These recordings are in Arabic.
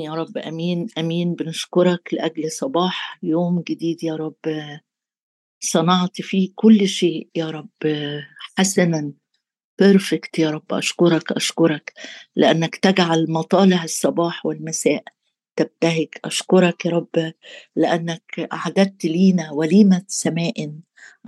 يا رب آمين آمين. بنشكرك لأجل صباح يوم جديد يا رب. صنعت فيه كل شيء يا رب. حسنا بيرفكت يا رب. أشكرك أشكرك. لأنك تجعل مطالع الصباح والمساء تبتهج أشكرك يا رب لأنك أعددت لينا وليمة سماء.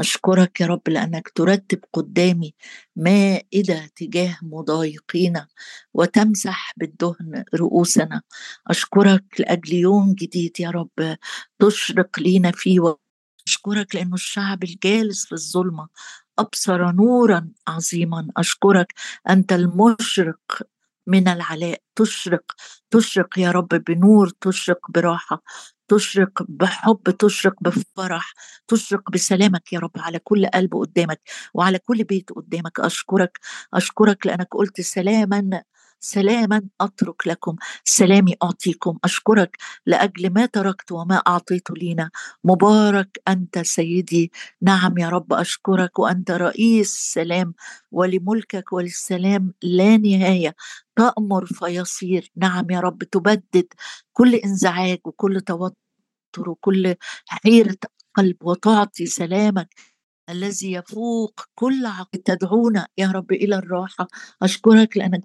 أشكرك يا رب لأنك ترتب قدامي مائدة تجاه مضايقينا وتمسح بالدهن رؤوسنا. أشكرك لأجل يوم جديد يا رب تشرق لينا فيه أشكرك لأنه الشعب الجالس في الظلمة أبصر نورا عظيما. أشكرك أنت المشرق من العلاء. تشرق تشرق يا رب بنور تشرق براحة تشرق بحب تشرق بفرح تشرق بسلامك يا رب على كل قلب قدامك وعلى كل بيت قدامك. أشكرك أشكرك لأنك قلت سلاما سلاما أترك لكم سلامي أعطيكم أشكرك لأجل ما تركت وما أعطيت لينا. مبارك أنت سيدي نعم يا رب أشكرك وأنت رئيس سلام ولملكك وللسلام لا نهاية. تأمر فيصير نعم يا رب تبدد كل انزعاج وكل توتر وكل حيرة قلب وتعطي سلامك الذي يفوق كل عقل. تدعونا يا رب إلى الراحة. أشكرك لأنك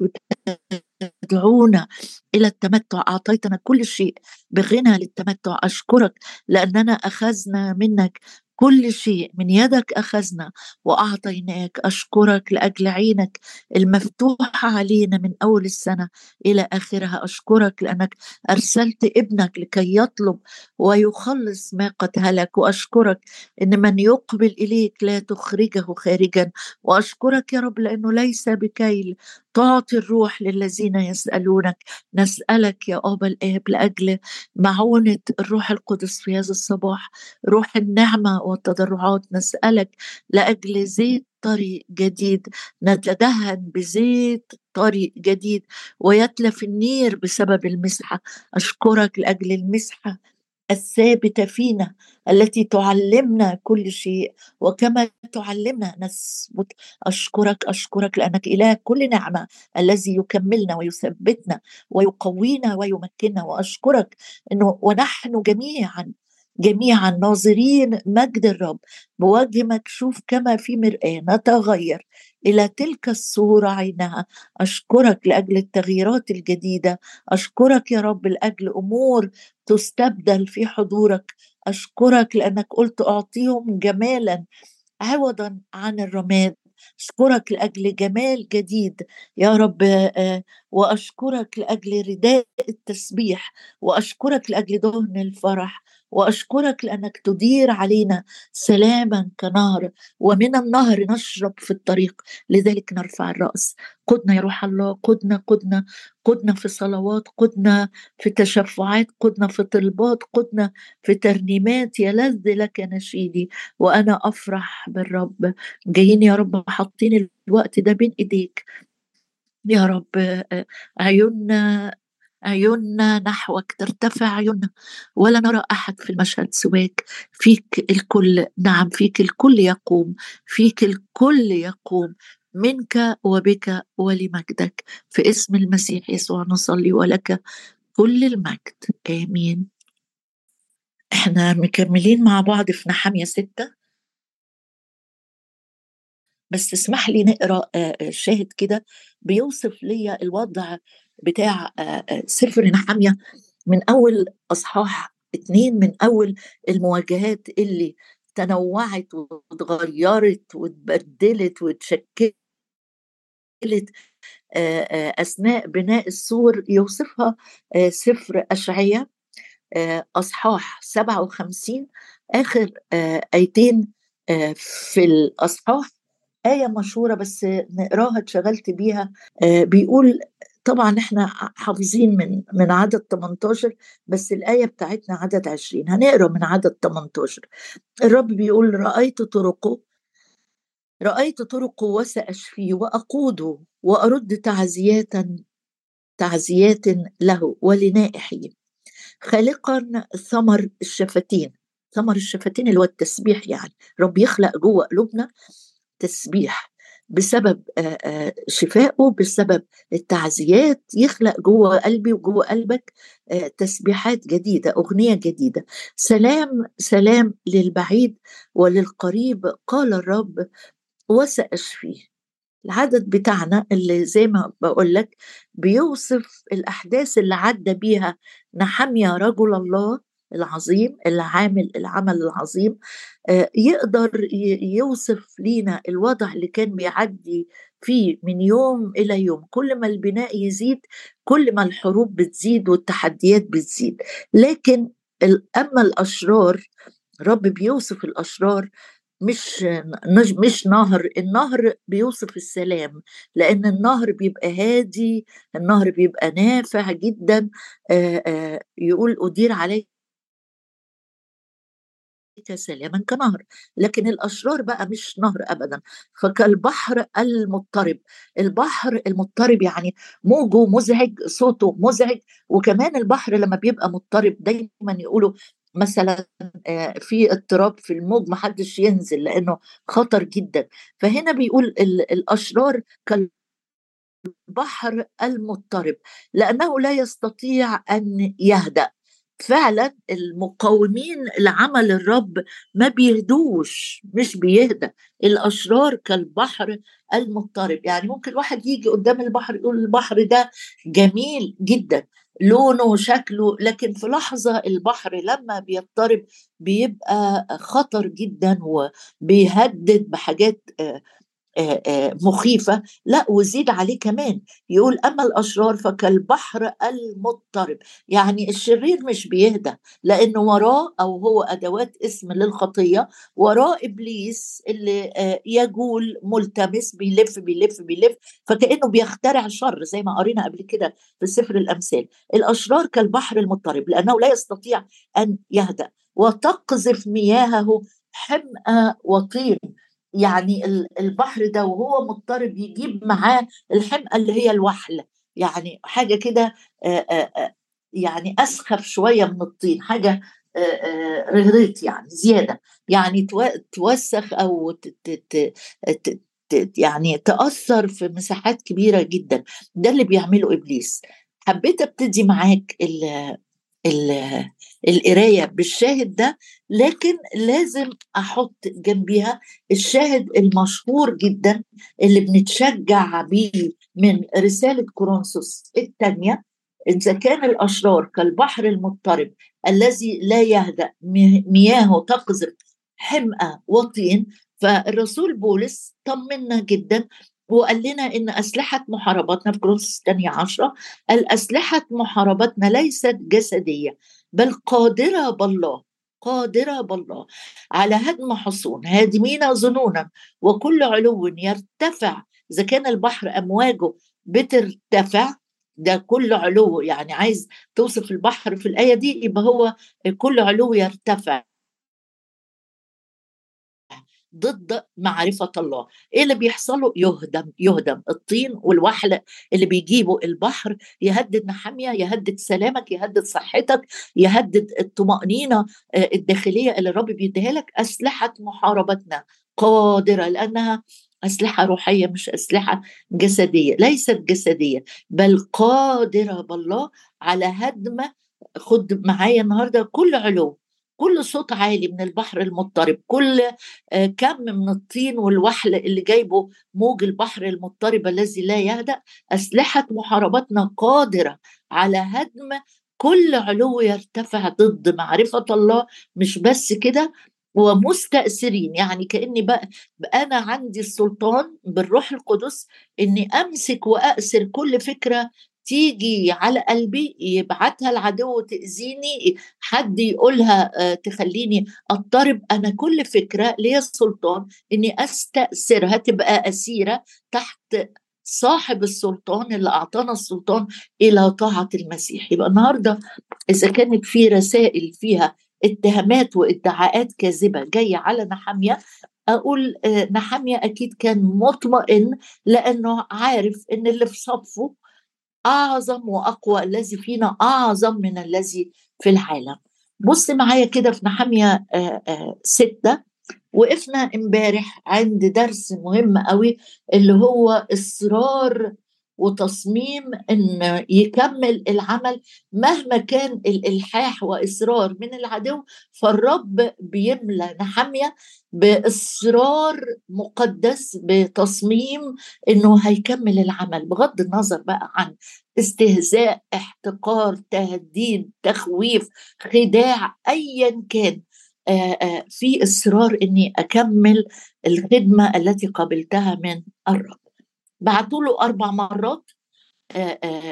تدعونا إلى التمتع. أعطيتنا كل شيء بغنى للتمتع. أشكرك لأننا أخذنا منك كل شيء من يدك أخذنا وأعطيناك. أشكرك لأجل عينك المفتوحة علينا من أول السنة إلى آخرها. أشكرك لأنك أرسلت ابنك لكي يطلب ويخلص ما قد هلك. وأشكرك إن من يقبل إليك لا تخرجه خارجا. وأشكرك يا رب لأنه ليس بكيل. تعطي الروح للذين يسألونك. نسألك يا أبا الآب لأجل معونة الروح القدس في هذا الصباح روح النعمة والتضرعات. نسألك لأجل زيت طريق جديد. نتدهن بزيت طريق جديد ويتلف النير بسبب المسحة. أشكرك لأجل المسحة الثابتة فينا التي تعلمنا كل شيء. وكما تعلمنا نثبت أشكرك أشكرك لأنك إله كل نعمة الذي يكملنا ويثبتنا ويقوينا ويمكننا. وأشكرك إنه ونحن جميعا جميعا ناظرين مجد الرب بوجه مكشوف كما في مرآة نتغير إلى تلك الصورة عينها. أشكرك لأجل التغييرات الجديدة. أشكرك يا رب لأجل أمور تستبدل في حضورك. أشكرك لأنك قلت أعطيهم جمالا عوضا عن الرماد. أشكرك لأجل جمال جديد يا رب آه، وأشكرك لأجل رداء التسبيح. وأشكرك لأجل دهن الفرح. وأشكرك لأنك تدير علينا سلاما كنهر ومن النهر نشرب في الطريق. لذلك نرفع الرأس. قدنا يا روح الله قدنا قدنا. قدنا في صلوات قدنا في تشفعات قدنا في طلبات قدنا في ترنيمات يلذ لك نشيدي وأنا أفرح بالرب. جايين يا رب حاطين الوقت ده بين إيديك. يا رب آه، عيوننا عيوننا نحوك ترتفع عيوننا ولا نرى أحد في المشهد سواك. فيك الكل نعم فيك الكل يقوم فيك الكل يقوم منك وبك ولمجدك. في اسم المسيح يسوع نصلي ولك كل المجد. آمين. إحنا مكملين مع بعض في نحامية ستة. بس اسمح لي نقرأ آه، آه، شاهد كده بيوصف لي الوضع بتاع سفر نحامية من أول أصحاح اتنين من أول المواجهات اللي تنوعت وتغيرت وتبدلت وتشكلت أثناء بناء السور يوصفها سفر أشعية أصحاح 57 آخر آيتين في الأصحاح آية مشهورة بس نقراها اتشغلت بيها. بيقول طبعا إحنا حافظين من من عدد 18 بس الآية بتاعتنا عدد 20 هنقرا من عدد 18 الرب بيقول رأيت طرقه رأيت طرقه وسأشفيه وأقوده وأرد تعزيات تعزيات له ولنائحه خالقا ثمر الشفتين. ثمر الشفتين اللي هو التسبيح يعني. رب يخلق جوه قلوبنا. تسبيح بسبب شفائه بسبب التعزيات يخلق جوه قلبي وجوه قلبك تسبيحات جديدة أغنية جديدة. سلام سلام للبعيد وللقريب قال الرب وسأشفيه العدد بتاعنا اللي زي ما بقول لك بيوصف الأحداث اللي عدى بيها نحميا رجل الله العظيم اللي عامل العمل العظيم. يقدر يوصف لينا الوضع اللي كان بيعدي فيه من يوم إلى يوم. كل ما البناء يزيد كل ما الحروب بتزيد والتحديات بتزيد. لكن أما الأشرار رب بيوصف الأشرار مش مش نهر. النهر بيوصف السلام لأن النهر بيبقى هادي النهر بيبقى نافع جدا. آآ آآ يقول أدير عليك سلاما كنهر لكن الأشرار بقى مش نهر ابدا فكالبحر المضطرب. البحر المضطرب يعني موجه مزعج صوته مزعج وكمان البحر لما بيبقى مضطرب دايما يقولوا مثلا آه، في اضطراب في الموج محدش ينزل لأنه خطر جدا. فهنا بيقول الأشرار كالبحر المضطرب لأنه لا يستطيع أن يهدأ. فعلا المقاومين لعمل الرب ما بيهدوش مش بيهدى. الأشرار كالبحر المضطرب. يعني ممكن واحد يجي قدام البحر يقول البحر ده جميل جدا لونه وشكله لكن في لحظة البحر لما بيضطرب بيبقى خطر جدا وبيهدد بحاجات آه، مخيفة لا وزيد عليه كمان. يقول أما الأشرار فكالبحر المضطرب. يعني الشرير مش بيهدى لأنه وراه أو هو أدوات اسم للخطية وراه إبليس اللي يجول ملتمس بيلف بيلف بيلف فكأنه بيخترع شر زي ما قرينا قبل كده في سفر الأمثال. الأشرار كالبحر المضطرب لأنه لا يستطيع أن يهدأ. وتقذف مياهه حمأة وطين. يعني البحر ده وهو مضطرب يجيب معاه الحمقى اللي هي الوحل يعني حاجة كده يعني أسخف شوية من الطين حاجة رغريت يعني زيادة يعني توسخ أو يعني تأثر في مساحات كبيرة جدا ده اللي بيعمله إبليس. حبيت أبتدي معاك القراية بالشاهد ده لكن لازم أحط جنبيها الشاهد المشهور جدا اللي بنتشجع بيه من رسالة كورنثوس الثانية إذا كان الأشرار كالبحر المضطرب الذي لا يهدأ مياهه تقذف حمأة وطين فالرسول بولس طمنا جدا وقال لنا إن أسلحة محاربتنا في كورنثوس الثانية عشرة الاسلحه محاربتنا ليست جسدية بل قادرة بالله قادرة بالله. على هدم حصون هادمين ظنونا وكل علو يرتفع. إذا كان البحر أمواجه بترتفع ده كل علو يعني عايز توصف البحر في الآية دي يبقى هو كل علو يرتفع. ضد معرفة الله. إيه اللي بيحصله؟ يهدم يهدم. الطين والوحل اللي بيجيبه البحر يهدد نحمية يهدد سلامك يهدد صحتك يهدد الطمأنينة آه، الداخلية اللي الرب بيديها لك أسلحة محاربتنا. قادرة لأنها أسلحة روحية مش أسلحة جسدية ليست جسدية بل قادرة بالله على هدم. خد معايا النهارده كل علو كل صوت عالي من البحر المضطرب كل آه، كم من الطين والوحل اللي جايبه موج البحر المضطرب الذي لا يهدأ أسلحة محاربتنا قادرة على هدم كل علو يرتفع ضد معرفة الله. مش بس كده ومستأثرين يعني كأني بقى, بقى أنا عندي السلطان بالروح القدس إني أمسك وأأسر كل فكرة تيجي على قلبي يبعتها العدو تأذيني حد يقولها آه، تخليني أضطرب أنا كل فكرة ليا السلطان إني أستأثرها تبقى أسيرة تحت صاحب السلطان اللي أعطانا السلطان إلى طاعة المسيح. يبقى النهاردة إذا كانت في رسائل فيها اتهامات وادعاءات كاذبة جاية على نحامية أقول آه، نحامية أكيد كان مطمئن لأنه عارف إن اللي في صفه أعظم وأقوى الذي فينا أعظم من الذي في العالم. بص معايا كده في نحمية ستة. وقفنا امبارح عند درس مهم قوي اللي هو إصرار وتصميم إن يكمل العمل مهما كان الإلحاح وإصرار من العدو فالرب بيملى نحمية بإصرار مقدس بتصميم إنه هيكمل العمل بغض النظر بقى عن استهزاء احتقار تهديد تخويف خداع ايا كان في إصرار إني أكمل الخدمة التي قبلتها من الرب. بعتوا له أربع مرات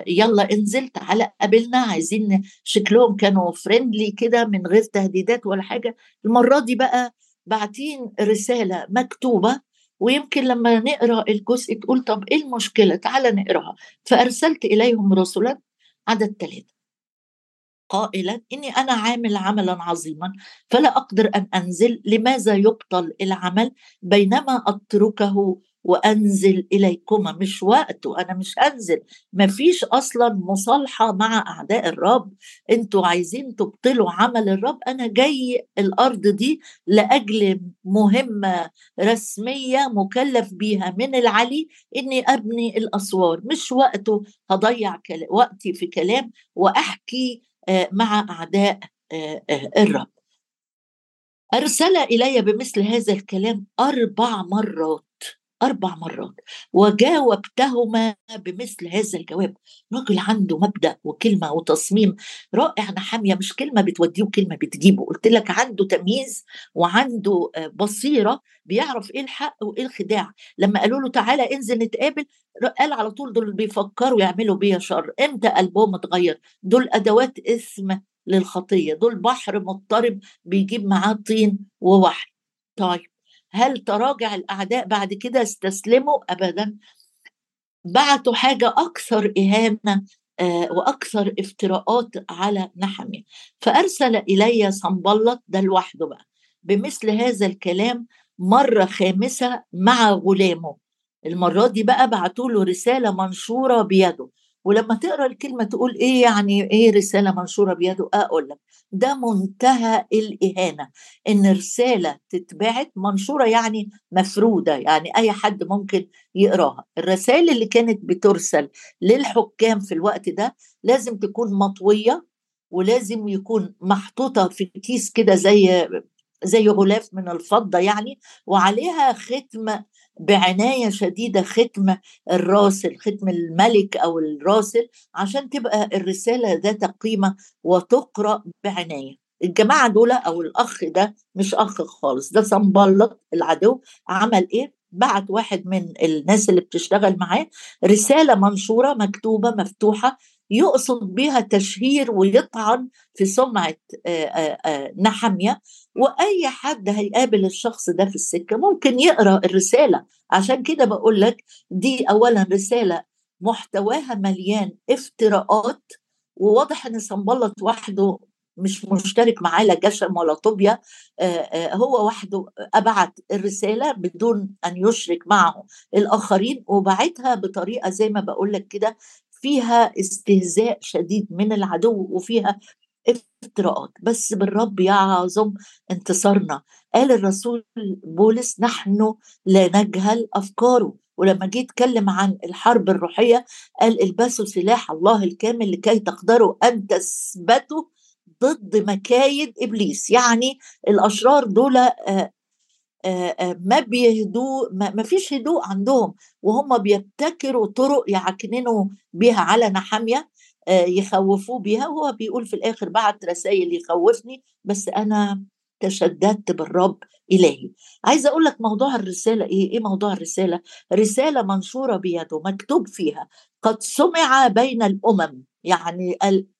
يلا انزل تعالى قابلنا عايزين شكلهم كانوا فريندلي كده من غير تهديدات ولا حاجة. المرة دي بقى باعتين رسالة مكتوبة ويمكن لما نقرأ الجزء تقول طب إيه المشكلة؟ تعالى نقراها. فأرسلت إليهم رسلا عدد ثلاثة قائلا إني أنا عامل عملا عظيما فلا أقدر أن أنزل لماذا يبطل العمل بينما أتركه وأنزل اليكما مش وقت وأنا مش انزل مفيش أصلا مصالحة مع أعداء الرب. أنتوا عايزين تبطلوا عمل الرب. أنا جاي الأرض دي لأجل مهمة رسمية مكلف بيها من العلي إني أبني الأسوار. مش وقته. هضيع وقتي في كلام وأحكي آه، مع أعداء آه، آه، الرب. أرسل إلي بمثل هذا الكلام أربع مرات. أربع مرات وجاوبتهما بمثل هذا الجواب. راجل عنده مبدأ وكلمة وتصميم رائع نحامية مش كلمة بتوديه وكلمة بتجيبه. قلت لك عنده تمييز وعنده آه، بصيرة بيعرف إيه الحق وإيه الخداع. لما قالوا له تعالى انزل نتقابل قال على طول دول بيفكروا يعملوا بيا شر. إمتى قلبهم اتغير؟ دول أدوات اثم للخطية. دول بحر مضطرب بيجيب معاه طين ووحي. طيب هل تراجع الأعداء بعد كده استسلموا؟ ابدا. بعتوا حاجة أكثر إهانة آه، وأكثر افتراءات على نحمي. فأرسل إلي صنبلط ده لوحده بقى بمثل هذا الكلام مرة خامسة مع غلامه. المرة دي بقى بعتوا له رسالة منشورة بيده. ولما تقرأ الكلمة تقول إيه يعني إيه رسالة منشورة بيده؟ أقول لك ده منتهى الإهانة إن رسالة تتبعت منشورة يعني مفرودة يعني أي حد ممكن يقراها. الرسائل اللي كانت بترسل للحكام في الوقت ده لازم تكون مطوية ولازم يكون محطوطة في كيس كده زي زي غلاف من الفضة يعني وعليها ختم بعناية شديدة ختم الراسل ختم الملك أو الراسل عشان تبقى الرسالة ذات قيمة وتقرأ بعناية الجماعة دول أو الأخ ده مش أخ خالص ده صنبلط العدو عمل إيه؟ بعت واحد من الناس اللي بتشتغل معاه رسالة منشورة مكتوبة مفتوحة يقصد بها تشهير ويطعن في سمعة نحمية. وأي حد هيقابل الشخص ده في السكة ممكن يقرأ الرسالة. عشان كده بقول لك دي أولا رسالة محتواها مليان افتراءات. وواضح إن صنبلط وحده مش مشترك معاه لا جشم ولا طوبيا هو وحده أبعت الرسالة بدون أن يشرك معه الآخرين. وبعتها بطريقة زي ما بقول لك كده فيها استهزاء شديد من العدو وفيها افتراءات. بس بالرب يعظم انتصارنا. قال الرسول بولس نحن لا نجهل أفكاره. ولما جه يتكلم عن الحرب الروحية قال البسوا سلاح الله الكامل لكي تقدروا أن تثبتوا ضد مكايد إبليس. يعني الأشرار دول آه، ما بيهدوا ما فيش هدوء عندهم وهم بيبتكروا طرق يعكننوا بها على نحامية يخوفوه بها وهو بيقول في الآخر بعت رسائل يخوفني بس أنا تشددت بالرب إلهي. عايزة أقول لك موضوع الرسالة إيه؟ إيه موضوع الرسالة؟ رسالة منشورة بيده مكتوب فيها قد سمع بين الأمم يعني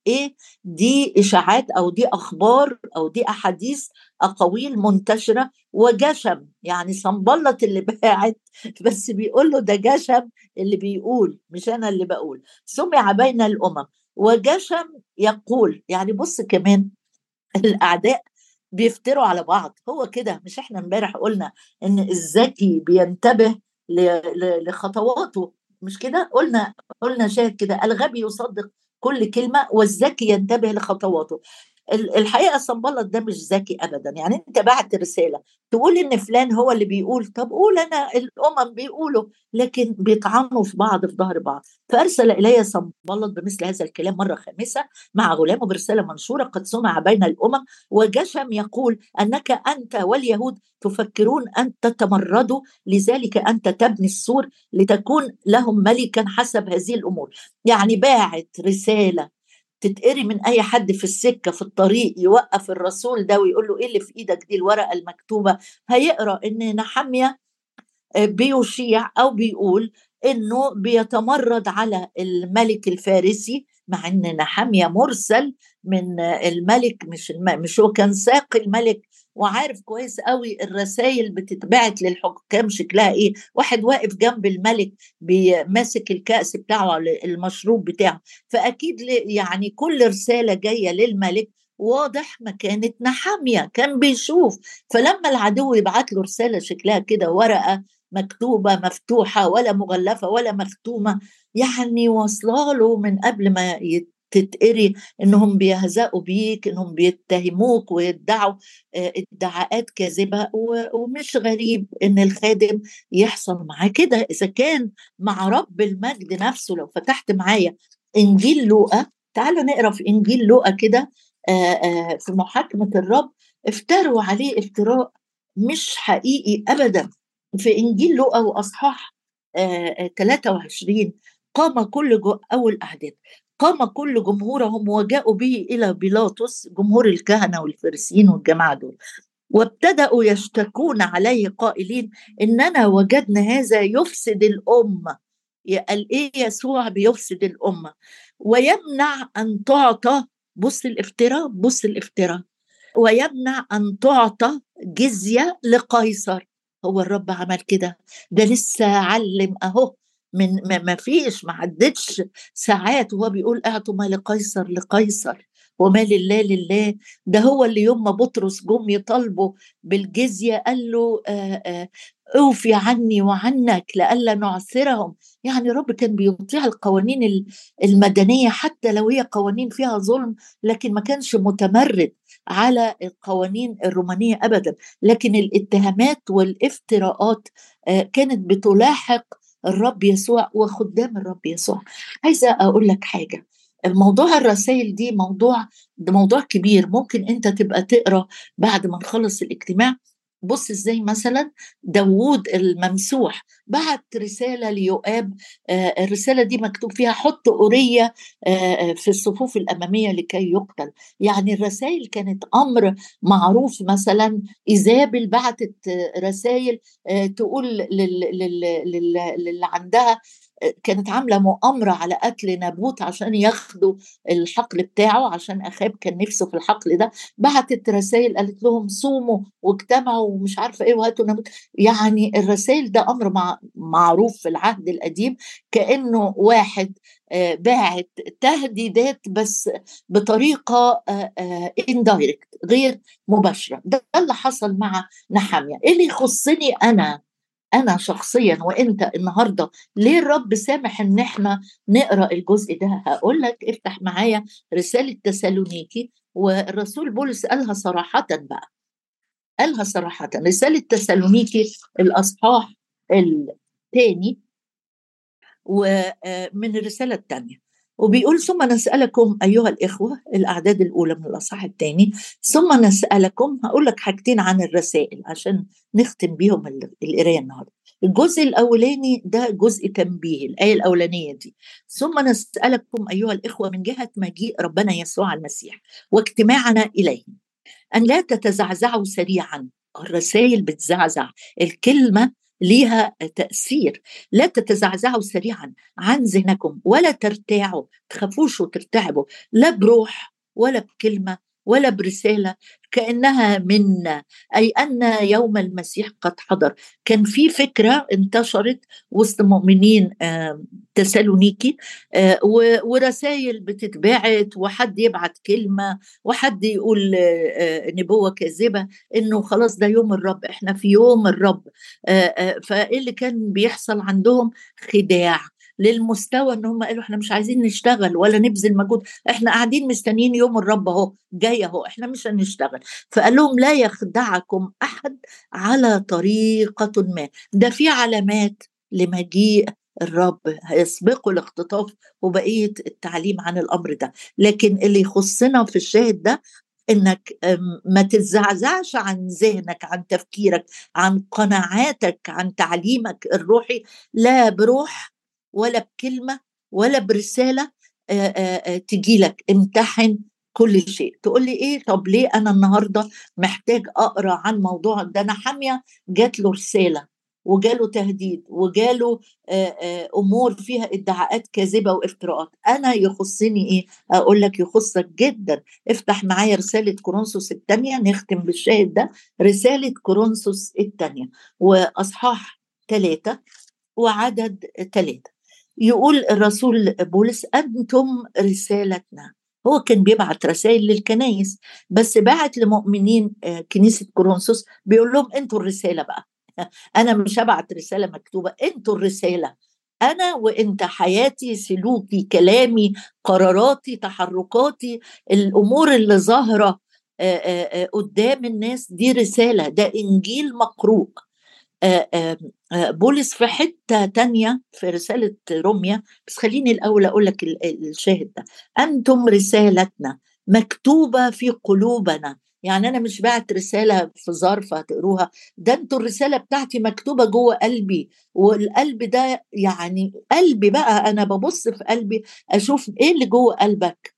إيه؟ دي إشاعات أو دي أخبار أو دي أحاديث أقاويل منتشرة وجشم. يعني صنبلط اللي باعت بس بيقول له ده جشم اللي بيقول مش أنا اللي بقول. سمع بين الأمم وجشم يقول يعني بص كمان الأعداء بيفتروا على بعض. هو كده مش إحنا امبارح قلنا إن الذكي بينتبه لخطواته. مش كده؟ قلنا قلنا شاهد كده الغبي يصدق كل كلمة والذكي ينتبه لخطواته. الحقيقة صنبلط ده مش ذكي ابدا. يعني أنت بعت رسالة تقول إن فلان هو اللي بيقول طب قول أنا الأمم بيقولوا لكن بيطعنوا في بعض في ظهر بعض. فأرسل إلي صنبلط بمثل هذا الكلام مرة خامسة مع غلامه برسالة منشورة قد سمع بين الأمم وجشم يقول أنك أنت واليهود تفكرون أن تتمردوا لذلك أنت تبني السور لتكون لهم ملكا حسب هذه الأمور. يعني باعت رسالة تتقري من أي حد في السكة في الطريق يوقف الرسول ده ويقول له إيه اللي في إيدك دي الورقة المكتوبة. هيقرأ إن نحمية آه، بيشيع أو بيقول إنه بيتمرد على الملك الفارسي مع إن نحمية مرسل من الملك مش الم... مش هو كان ساق الملك وعارف كويس قوي الرسائل بتتبعت للحكام شكلها إيه. واحد واقف جنب الملك ماسك الكأس بتاعه المشروب بتاعه. فأكيد يعني كل رسالة جاية للملك واضح مكانة نحامية كان بيشوف. فلما العدو يبعت له رسالة شكلها كده ورقة مكتوبة مفتوحة ولا مغلفة ولا مختومة يعني واصله له من قبل ما تتقري إنهم بيهزقوا بيك إنهم بيتهموك ويدعوا آه، ادعاءات كاذبة ومش غريب إن الخادم يحصل معاه كده. إذا كان مع رب المجد نفسه لو فتحت معايا إنجيل لوقا تعالوا نقرأ في إنجيل لوقا كده آه، آه، في محاكمة الرب افتروا عليه افتراء مش حقيقي ابدا. في إنجيل لوقا وأصحاح 23 قام كل جو أول اعداد قام كل جمهورهم وجاءوا به إلى بيلاطس جمهور الكهنة والفريسيين والجماعة دول. وابتدأوا يشتكون عليه قائلين إننا وجدنا هذا يفسد الأمة. قال إيه يسوع بيفسد الأمة؟ ويمنع أن تعطى بص الافتراء بص الافتراء. ويمنع أن تعطى جزية لقيصر. هو الرب عمل كده. ده لسه علم أهو. من ما فيش ما عدتش ساعات وهو بيقول أعطوا ما لقيصر لقيصر وما لله لله. ده هو اللي يوم ما بطرس جم يطالبوا بالجزية قال له آآ آآ أوفي عني وعنك لئلا نعثرهم يعني رب كان بيطيع القوانين المدنية حتى لو هي قوانين فيها ظلم لكن ما كانش متمرد على القوانين الرومانية ابدا. لكن الاتهامات والإفتراءات كانت بتلاحق الرب يسوع وخدام الرب يسوع. عايزة أقول لك حاجة. الموضوع الرسائل دي موضوع ده موضوع كبير. ممكن أنت تبقى تقرأ بعد ما نخلص الاجتماع بص إزاي مثلا داوود الممسوح بعت رسالة ليؤاب الرسالة دي مكتوب فيها حط أورية في الصفوف الأمامية لكي يقتل. يعني الرسائل كانت أمر معروف مثلا. إيزابل بعتت رسائل تقول للي عندها كانت عاملة مؤامرة على قتل نابوت عشان ياخدوا الحقل بتاعه عشان أخاب كان نفسه في الحقل ده. بعتت رسائل قالت لهم صوموا واجتمعوا ومش عارفة إيه وهاتوا نابوت. يعني الرسائل ده أمر مع معروف في العهد القديم كأنه واحد آه، باعت تهديدات بس بطريقة اندايركت آه، آه، غير مباشرة. ده اللي حصل مع نحامية. إيه اللي يخصني أنا أنا شخصيا وأنت النهارده ليه الرب سامح إن إحنا نقرأ الجزء ده؟ هقول لك افتح معايا رسالة تسالونيكي والرسول بولس قالها صراحة بقى. قالها صراحة. رسالة تسالونيكي الأصحاح الثاني ومن الرسالة الثانية. وبيقول ثم نسألكم أيها الإخوة الأعداد الأولى من الأصحاح الثاني ثم نسألكم هقول لك حاجتين عن الرسائل عشان نختم بيهم القراية النهاردة. الجزء الأولاني ده جزء تنبيه الآية الأولانية دي. ثم نسألكم أيها الإخوة من جهة مجيء ربنا يسوع المسيح واجتماعنا إليه أن لا تتزعزعوا سريعا. الرسائل بتزعزع الكلمة ليها تأثير. لا تتزعزعوا سريعا عن ذهنكم ولا ترتاعوا تخافوش وترتعبوا لا بروح ولا بكلمة ولا برسالة كأنها منا أي أن يوم المسيح قد حضر. كان في فكرة انتشرت وسط مؤمنين تسالونيكي آه، ورسائل بتتبعت وحد يبعت كلمة وحد يقول آه، نبوه كاذبة إنه خلاص ده يوم الرب إحنا في يوم الرب. آه، فإيه اللي كان بيحصل عندهم؟ خداع. للمستوى إن هم قالوا إحنا مش عايزين نشتغل ولا نبذل مجهود. إحنا قاعدين مستنيين يوم الرب أهو جاي أهو إحنا مش هنشتغل. فقال لهم لا يخدعكم أحد على طريقة ما. ده في علامات لمجيء الرب هيسبقوا الاختطاف وبقية التعليم عن الأمر ده. لكن اللي يخصنا في الشاهد ده إنك ما تتزعزعش عن ذهنك عن تفكيرك عن قناعاتك عن تعليمك الروحي. لا بروح ولا بكلمة ولا برسالة تجي لك امتحن كل شيء. تقول لي إيه؟ طب ليه أنا النهارده محتاج أقرأ عن موضوع ده أنا حامية جات له رسالة وجاله تهديد وجاله أمور فيها ادعاءات كاذبة وافتراءات. أنا يخصني إيه؟ أقول لك يخصك جدا. افتح معايا رسالة كورنثوس الثانية نختم بالشاهد ده رسالة كورنثوس الثانية وأصحاح ثلاثة وعدد ثلاثة يقول الرسول بولس أنتم رسالتنا. هو كان بيبعت رسائل للكنايس بس بعت لمؤمنين كنيسة كورنثوس بيقول لهم أنتوا الرسالة بقى. أنا مش هبعت رسالة مكتوبة أنتوا الرسالة. أنا وأنت حياتي سلوكي كلامي قراراتي تحركاتي الأمور اللي ظاهرة قدام الناس دي رسالة. ده إنجيل مقروء. بولس في حتة تانية في رسالة روميا. بس خليني الأول أقول لك الشاهد ده. أنتم رسالتنا مكتوبة في قلوبنا. يعني أنا مش بعت رسالة في ظرف هتقروها. ده أنتوا الرسالة بتاعتي مكتوبة جوه قلبي. والقلب ده يعني قلبي بقى. أنا ببص في قلبي أشوف إيه اللي جوه قلبك.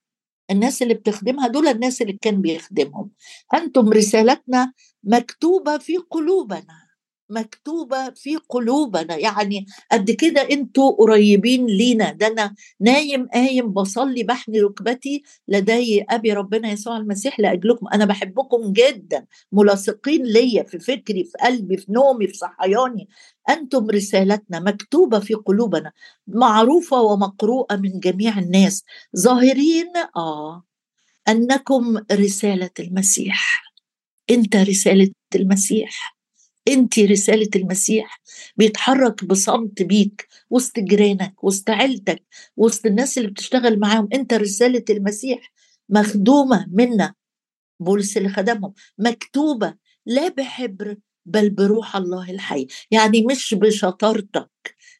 الناس اللي بتخدمها دول الناس اللي كان بيخدمهم. أنتم رسالتنا مكتوبة في قلوبنا. مكتوبة في قلوبنا. يعني قد كده أنتوا قريبين لينا. ده أنا نايم قايم بصلي بحني ركبتي لدي أبي ربنا يسوع المسيح لأجلكم. أنا بحبكم جدا. ملاصقين ليا في فكري في قلبي في نومي في صحياني. أنتم رسالتنا مكتوبة في قلوبنا معروفة ومقروءة من جميع الناس. ظاهرين آه أنكم رسالة المسيح. أنت رسالة المسيح. انت رسالة المسيح بيتحرك بصمت بيك وسط جيرانك وسط عيلتك وسط الناس اللي بتشتغل معاهم. انت رسالة المسيح مخدومة منا بولس اللي خدمهم مكتوبة لا بحبر بل بروح الله الحي. يعني مش بشطارتك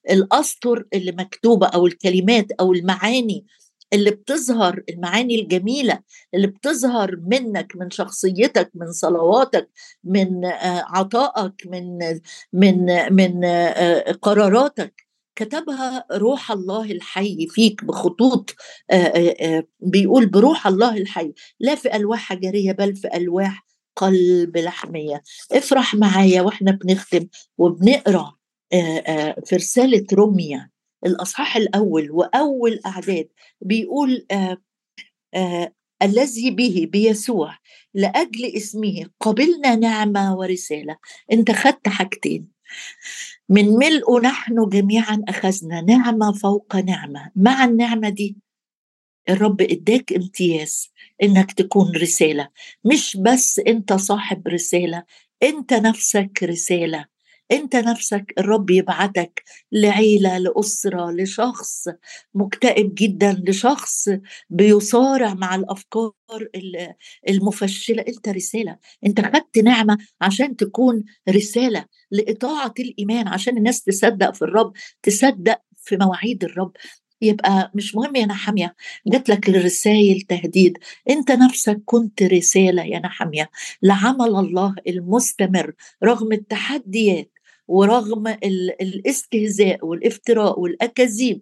الأسطر اللي مكتوبة أو الكلمات أو المعاني اللي بتظهر المعاني الجميلة اللي بتظهر منك من شخصيتك من صلواتك من عطائك من من من قراراتك. كتبها روح الله الحي فيك بخطوط بيقول بروح الله الحي لا في ألواح حجرية بل في ألواح قلب لحمية. افرح معايا وإحنا بنختم وبنقرأ في رسالة روميا الأصحاح الأول وأول أعداد بيقول آآ آآ الذي به بيسوع لأجل اسمه قبلنا نعمة ورسالة. أنت خدت حاجتين. من ملء نحن جميعا أخذنا نعمة فوق نعمة. مع النعمة دي الرب إداك امتياز إنك تكون رسالة. مش بس أنت صاحب رسالة أنت نفسك رسالة. انت نفسك الرب يبعتك لعيلة لأسرة لشخص مكتئب جدا لشخص بيصارع مع الأفكار المفشلة. انت رسالة انت خدت نعمة عشان تكون رسالة لإطاعة الإيمان عشان الناس تصدق في الرب تصدق في مواعيد الرب. يبقى مش مهم يا نحامية جات لك الرسائل تهديد. انت نفسك كنت رسالة يا نحامية لعمل الله المستمر رغم التحديات. ورغم الاستهزاء والافتراء والأكاذيب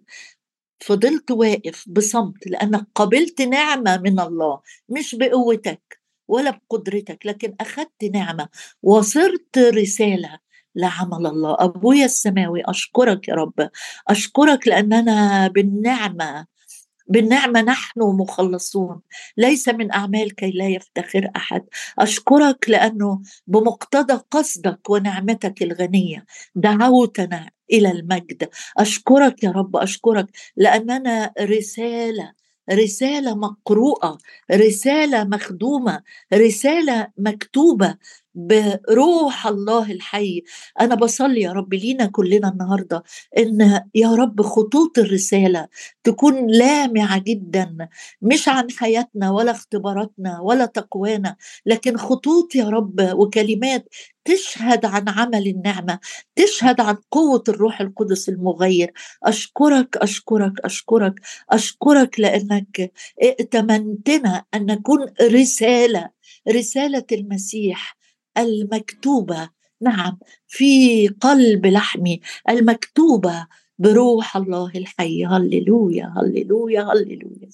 فضلت واقف بصمت لانك قبلت نعمة من الله مش بقوتك ولا بقدرتك لكن أخذت نعمة وصرت رسالة لعمل الله. أبويا السماوي أشكرك يا رب. أشكرك لاننا بالنعمة بالنعمة نحن مخلصون. ليس من أعمال كي لا يفتخر أحد. أشكرك لأنه بمقتضى قصدك ونعمتك الغنية دعوتنا إلى المجد. أشكرك يا رب أشكرك لأننا رسالة رسالة مقروءة رسالة مخدومة رسالة مكتوبة. بروح الله الحي. أنا بصلي يا رب لينا كلنا النهارده إن يا رب خطوط الرسالة تكون لامعة جدا مش عن حياتنا ولا اختباراتنا ولا تقوانا لكن خطوط يا رب وكلمات تشهد عن عمل النعمة تشهد عن قوة الروح القدس المغير. أشكرك أشكرك أشكرك أشكرك لأنك ائتمنتنا أن نكون رسالة رسالة المسيح. المكتوبة نعم في قلب لحمي المكتوبة بروح الله الحي هللويا هللويا هللويا.